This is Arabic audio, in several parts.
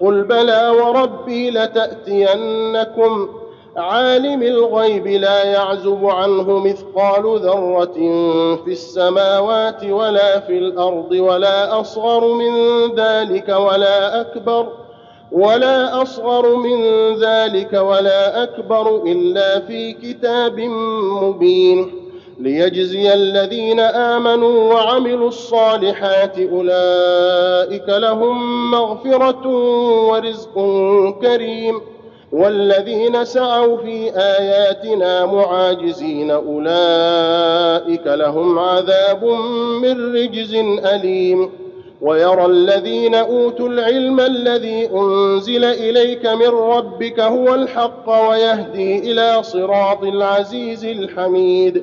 قل بلى وربي لتاتينكم عالم الغيب لا يعزب عنه مثقال ذره في السماوات ولا في الأرض ولا اصغر من ذلك ولا اكبر ولا اصغر من ذلك ولا اكبر الا في كتاب مبين ليجزي الذين آمنوا وعملوا الصالحات أولئك لهم مغفرة ورزق كريم والذين سعوا في آياتنا معاجزين أولئك لهم عذاب من رجز أليم ويرى الذين أوتوا العلم الذي أنزل إليك من ربك هو الحق ويهدي إلى صراط العزيز الحميد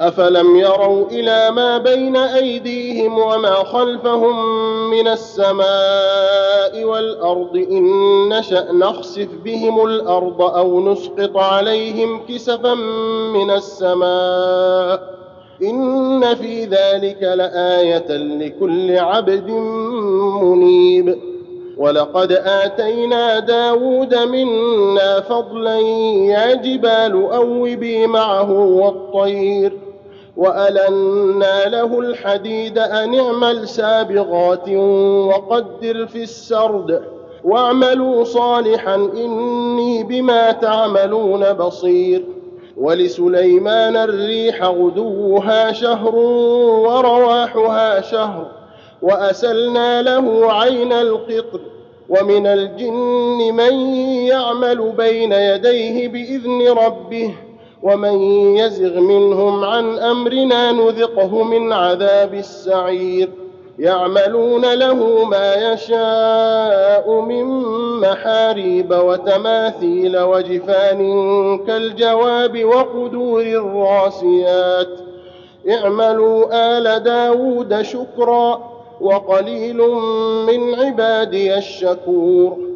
افلم يروا إلى ما بين ايديهم وما خلفهم من السماء والارض ان نشا نخسف بهم الأرض أو نسقط عليهم كسفا من السماء ان في ذلك لايه لكل عبد منيب ولقد اتينا داود منا فضلا يا جبال اوبي معه والطير وألنا له الحديد أن اعمل سابغات وقدر في السرد واعملوا صالحا إني بما تعملون بصير ولسليمان الريح غدوها شهر ورواحها شهر وأسلنا له عين القطر ومن الجن من يعمل بين يديه بإذن ربه ومن يزغ منهم عن أمرنا نذقه من عذاب السعير. يعملون له ما يشاء من محاريب وتماثيل وجفان كالجواب وقدور الراسيات. اعملوا آل داود شكرا وقليل من عبادي الشكور.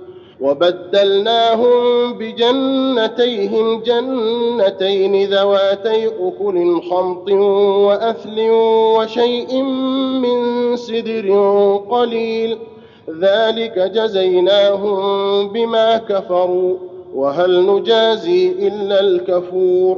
وبدلناهم بجنتيهم جنتين ذواتي أكل خمط وأثل وشيء من سدر قليل. ذلك جزيناهم بما كفروا وهل نجازي إلا الكفور.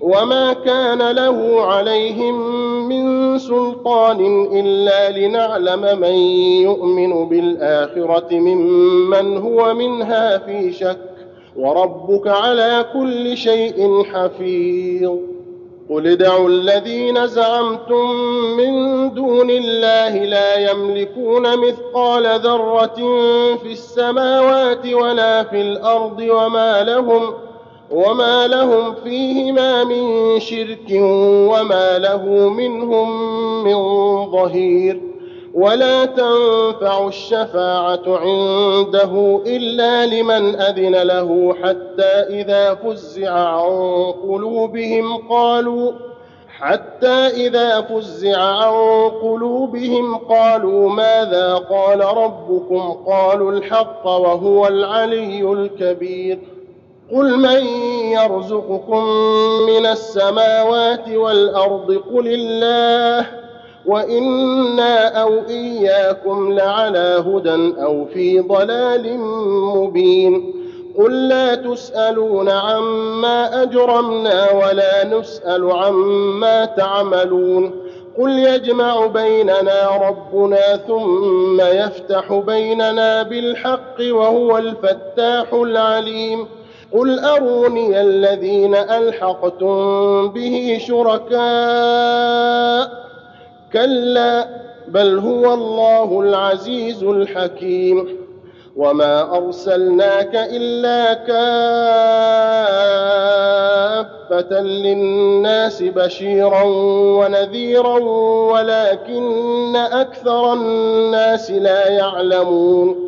وما كان له عليهم من سلطان الا لنعلم من يؤمن بالاخره ممن هو منها في شك وربك على كل شيء حفيظ قل ادعوا الذين زعمتم من دون الله لا يملكون مثقال ذره في السماوات ولا في الأرض وما لهم وما لهم فيهما من شرك وما له منهم من ظهير ولا تنفع الشفاعة عنده إلا لمن أذن له حتى إذا فزع عن قلوبهم قالوا حتى إذا فزع عن قلوبهم قالوا ماذا قال ربكم قالوا الحق وهو العلي الكبير قل من يرزقكم من السماوات والأرض قل الله وأنا أو اياكم لعلى هدى أو في ضلال مبين قل لا تسالون عما اجرمنا ولا نسال عما تعملون قل يجمع بيننا ربنا ثم يفتح بيننا بالحق وهو الفتاح العليم قل اروني الذين الحقتم به شركاء كلا بل هو الله العزيز الحكيم وما ارسلناك الا كافه للناس بشيرا ونذيرا ولكن أكثر الناس لا يعلمون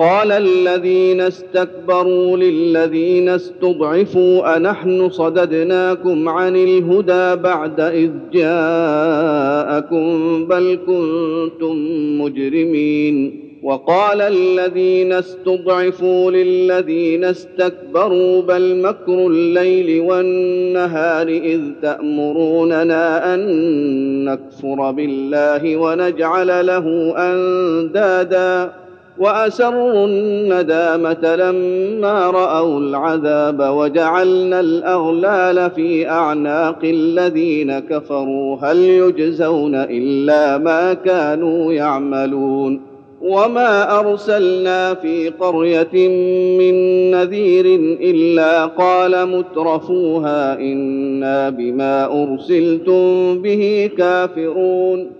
قال الذين استكبروا للذين استضعفوا أنحن صددناكم عن الهدى بعد إذ جاءكم بل كنتم مجرمين. وقال الذين استضعفوا للذين استكبروا بل مكر الليل والنهار إذ تأمروننا أن نكفر بالله ونجعل له أندادا. وأسروا الندامة لما رأوا العذاب وجعلنا الأغلال في أعناق الذين كفروا. هل يجزون إلا ما كانوا يعملون؟ وما أرسلنا في قرية من نذير إلا قال مترفوها إنا بما أرسلتم به كافرون.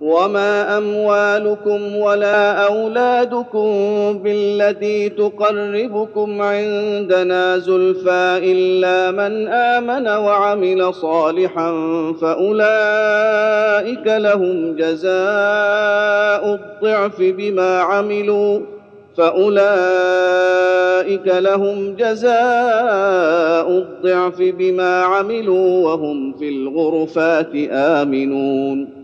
وما اموالكم ولا اولادكم بالتي تقربكم عندنا زلفى الا من امن وعمل صالحا فاولئك لهم جزاء الضعف بما عملوا فاولئك لهم جزاء الضعف بما عملوا وهم في الغرفات امنون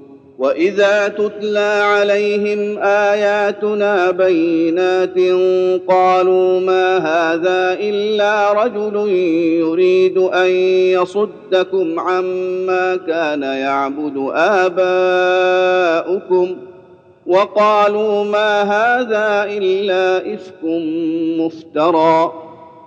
واذا تتلى عليهم اياتنا بينات قالوا ما هذا الا رجل يريد ان يصدكم عما كان يعبد اباؤكم وقالوا ما هذا الا افك مفترى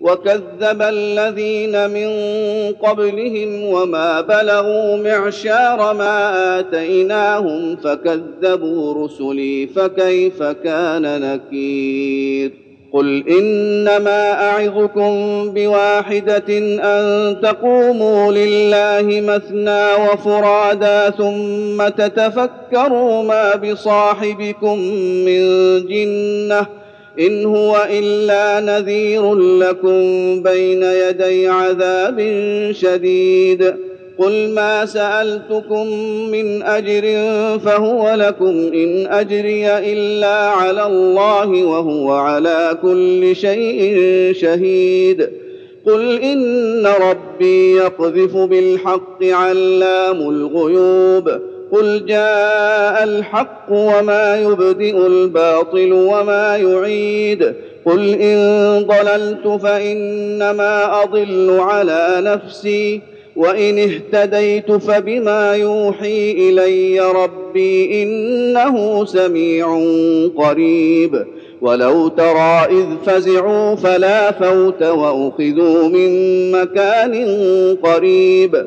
وكذب الذين من قبلهم وما بلغوا معشار ما آتيناهم فكذبوا رسلي فكيف كان نكير؟ قل إنما أعظكم بواحدة أن تقوموا لله مثنى وفرادا ثم تتفكروا ما بصاحبكم من جنة إن هو إلا نذير لكم بين يدي عذاب شديد. قل ما سألتكم من أجر فهو لكم إن أجري إلا على الله وهو على كل شيء شهيد. قل إن ربي يقذف بالحق علام الغيوب. قل جاء الحق وما يبدئ الباطل وما يعيد قل ان ضللت فانما اضل على نفسي وان اهتديت فبما يوحي الي ربي انه سميع قريب ولو ترى اذ فزعوا فلا فوت واخذوا من مكان قريب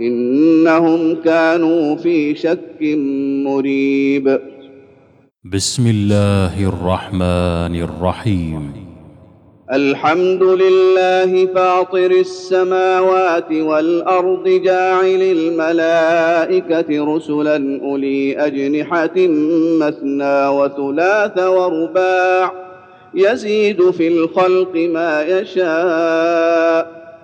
إنهم كانوا في شك مريب. بسم الله الرحمن الرحيم. الحمد لله فاطر السماوات والأرض جاعل الملائكة رسلا أولي أجنحة مثنى وثلاث ورباع يزيد في الخلق ما يشاء.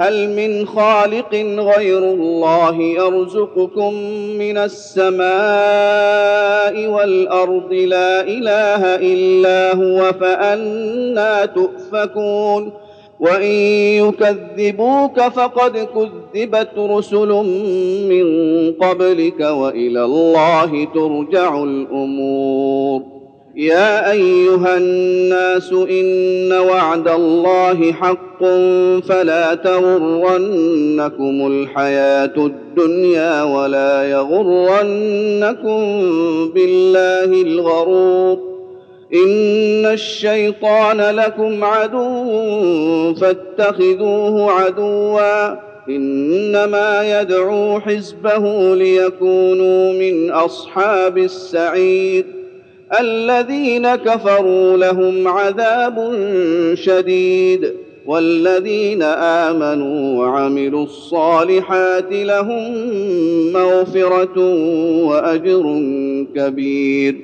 هل من خالق غير الله يرزقكم من السماء والأرض لا إله إلا هو فأنا تؤفكون وإن يكذبوك فقد كذبت رسل من قبلك وإلى الله ترجع الأمور يا أيها الناس إن وعد الله حق فلا تغرنكم الحياة الدنيا ولا يغرنكم بالله الغرور إن الشيطان لكم عدو فاتخذوه عدوا إنما يدعو حزبه ليكونوا من أصحاب السعير الذين كفروا لهم عذاب شديد والذين آمنوا وعملوا الصالحات لهم مغفرة وأجر كبير.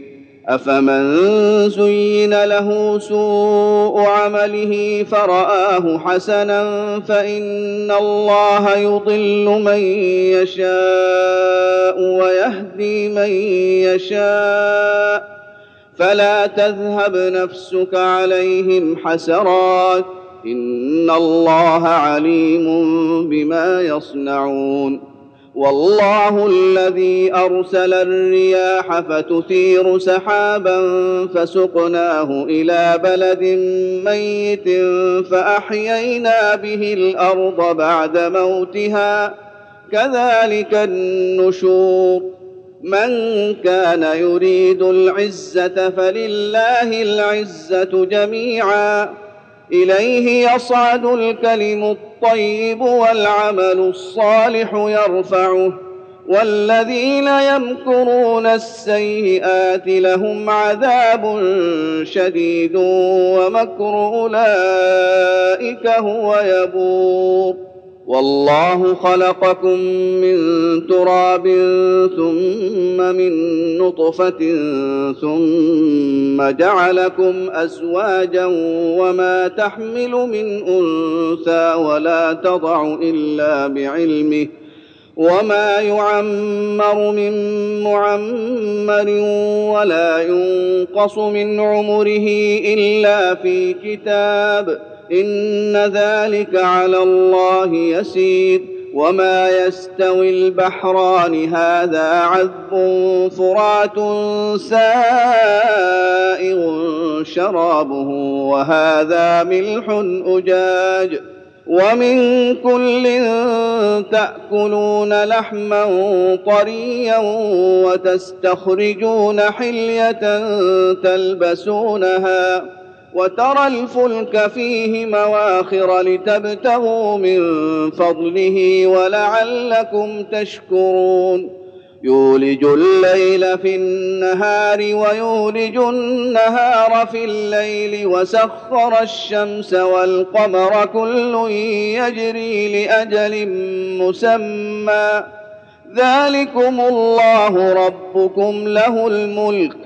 أفمن زين له سوء عمله فرآه حسنا فإن الله يضل من يشاء ويهدي من يشاء. فلا تذهب نفسك عليهم حسرات إن الله عليم بما يصنعون والله الذي أرسل الرياح فتثير سحابا فسقناه إلى بلد ميت فأحيينا به الأرض بعد موتها كذلك النشور من كان يريد العزة فلله العزة جميعا. إليه يصعد الكلم الطيب والعمل الصالح يرفعه. والذين يمكرون السيئات لهم عذاب شديد ومكر أولئك هو يبور. والله خلقكم من تراب ثم من نطفة ثم جعلكم أزواجا وما تحمل من أنثى ولا تضع إلا بعلمه وما يعمر من معمر ولا ينقص من عمره إلا في كتاب إن ذلك على الله يسير. وما يستوي البحران هذا عذب فرات سائغ شرابه وهذا ملح أجاج. ومن كل تأكلون لحما طريا وتستخرجون حلية تلبسونها. وترى الفلك فيه مواخر لتبتغوا من فضله ولعلكم تشكرون. يولج الليل في النهار ويولج النهار في الليل وسخر الشمس والقمر كل يجري لأجل مسمى. ذلكم الله ربكم له الملك.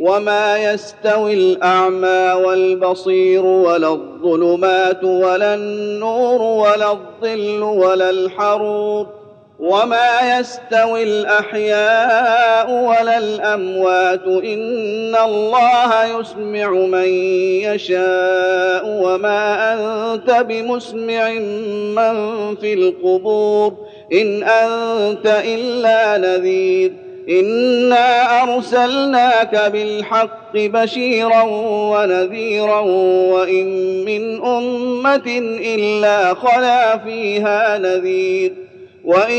وما يستوي الاعمى والبصير ولا الظلمات ولا النور ولا الظل ولا الحرور وما يستوي الاحياء ولا الاموات ان الله يسمع من يشاء وما انت بمسمع من في القبور ان انت الا نذير انا ارسلناك بالحق بشيرا ونذيرا وان من امه الا خلا فيها نذير وان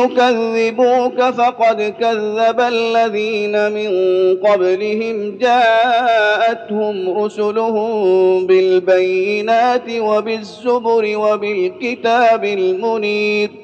يكذبوك فقد كذب الذين من قبلهم جاءتهم رسلهم بالبينات وبالزبر وبالكتاب المنير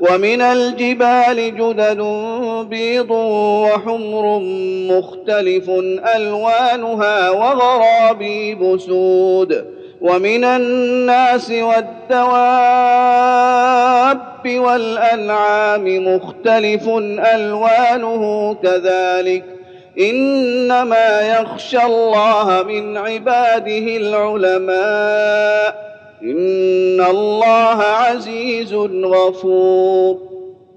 ومن الجبال جدد بيض وحمر مختلف ألوانها وغرابيب سود. ومن الناس والدواب والأنعام مختلف ألوانه كذلك. إنما يخشى الله من عباده العلماء. إن الله عزيز غفور.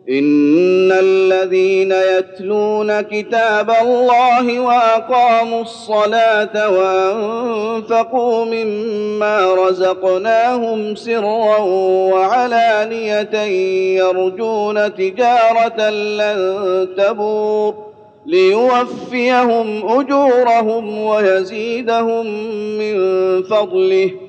إن الذين يتلون كتاب الله وأقاموا الصلاة وأنفقوا مما رزقناهم سرا وعلانية يرجون تجارة لن تبور ليوفيهم أجورهم ويزيدهم من فضله.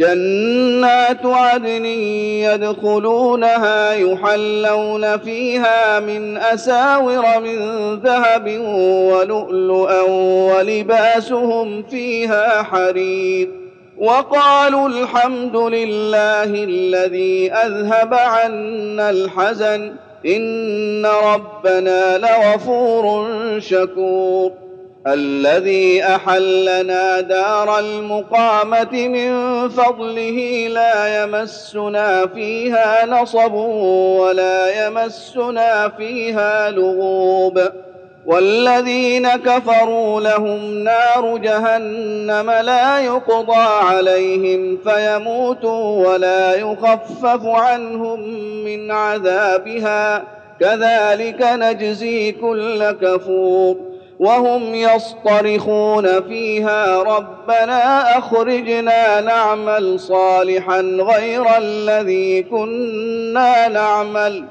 جنات عدن يدخلونها يحلون فيها من أساور من ذهب ولؤلؤا ولباسهم فيها حرير وقالوا الحمد لله الذي أذهب عنا الحزن إن ربنا لغفور شكور الذي أحلنا دار المقامة من فضله لا يمسنا فيها نصب ولا يمسنا فيها لغوب. والذين كفروا لهم نار جهنم لا يقضى عليهم فيموتوا ولا يخفف عنهم من عذابها. كذلك نجزي كل كفور. وهم يصطرخون فيها ربنا أخرجنا نعمل صالحا غير الذي كنا نعمل.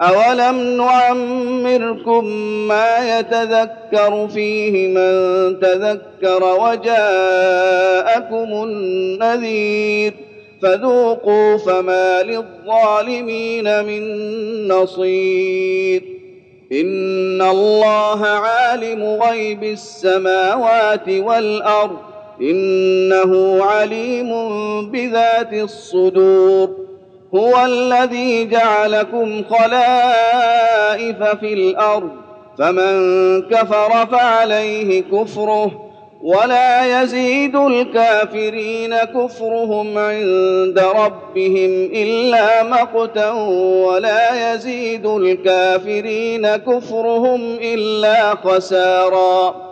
أولم نعمركم ما يتذكر فيه من تذكر وجاءكم النذير. فذوقوا فما للظالمين من نصير. ان الله عالم غيب السماوات والارض انه عليم بذات الصدور هو الذي جعلكم خلائف في الأرض فمن كفر فعليه كفره ولا يزيد الكافرين كفرهم عند ربهم إلا مقتا ولا يزيد الكافرين كفرهم إلا خسارا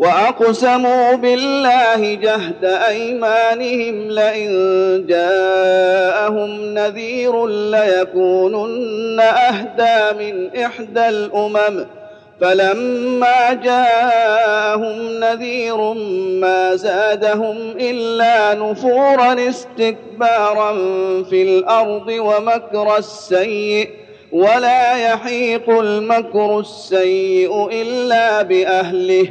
وأقسموا بالله جهد أيمانهم لئن جاءهم نذير ليكونن أهدى من إحدى الأمم. فلما جاءهم نذير ما زادهم إلا نفورا استكبارا في الأرض ومكر السيئ ولا يحيق المكر السيء إلا بأهله.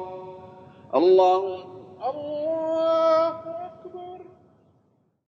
الله الله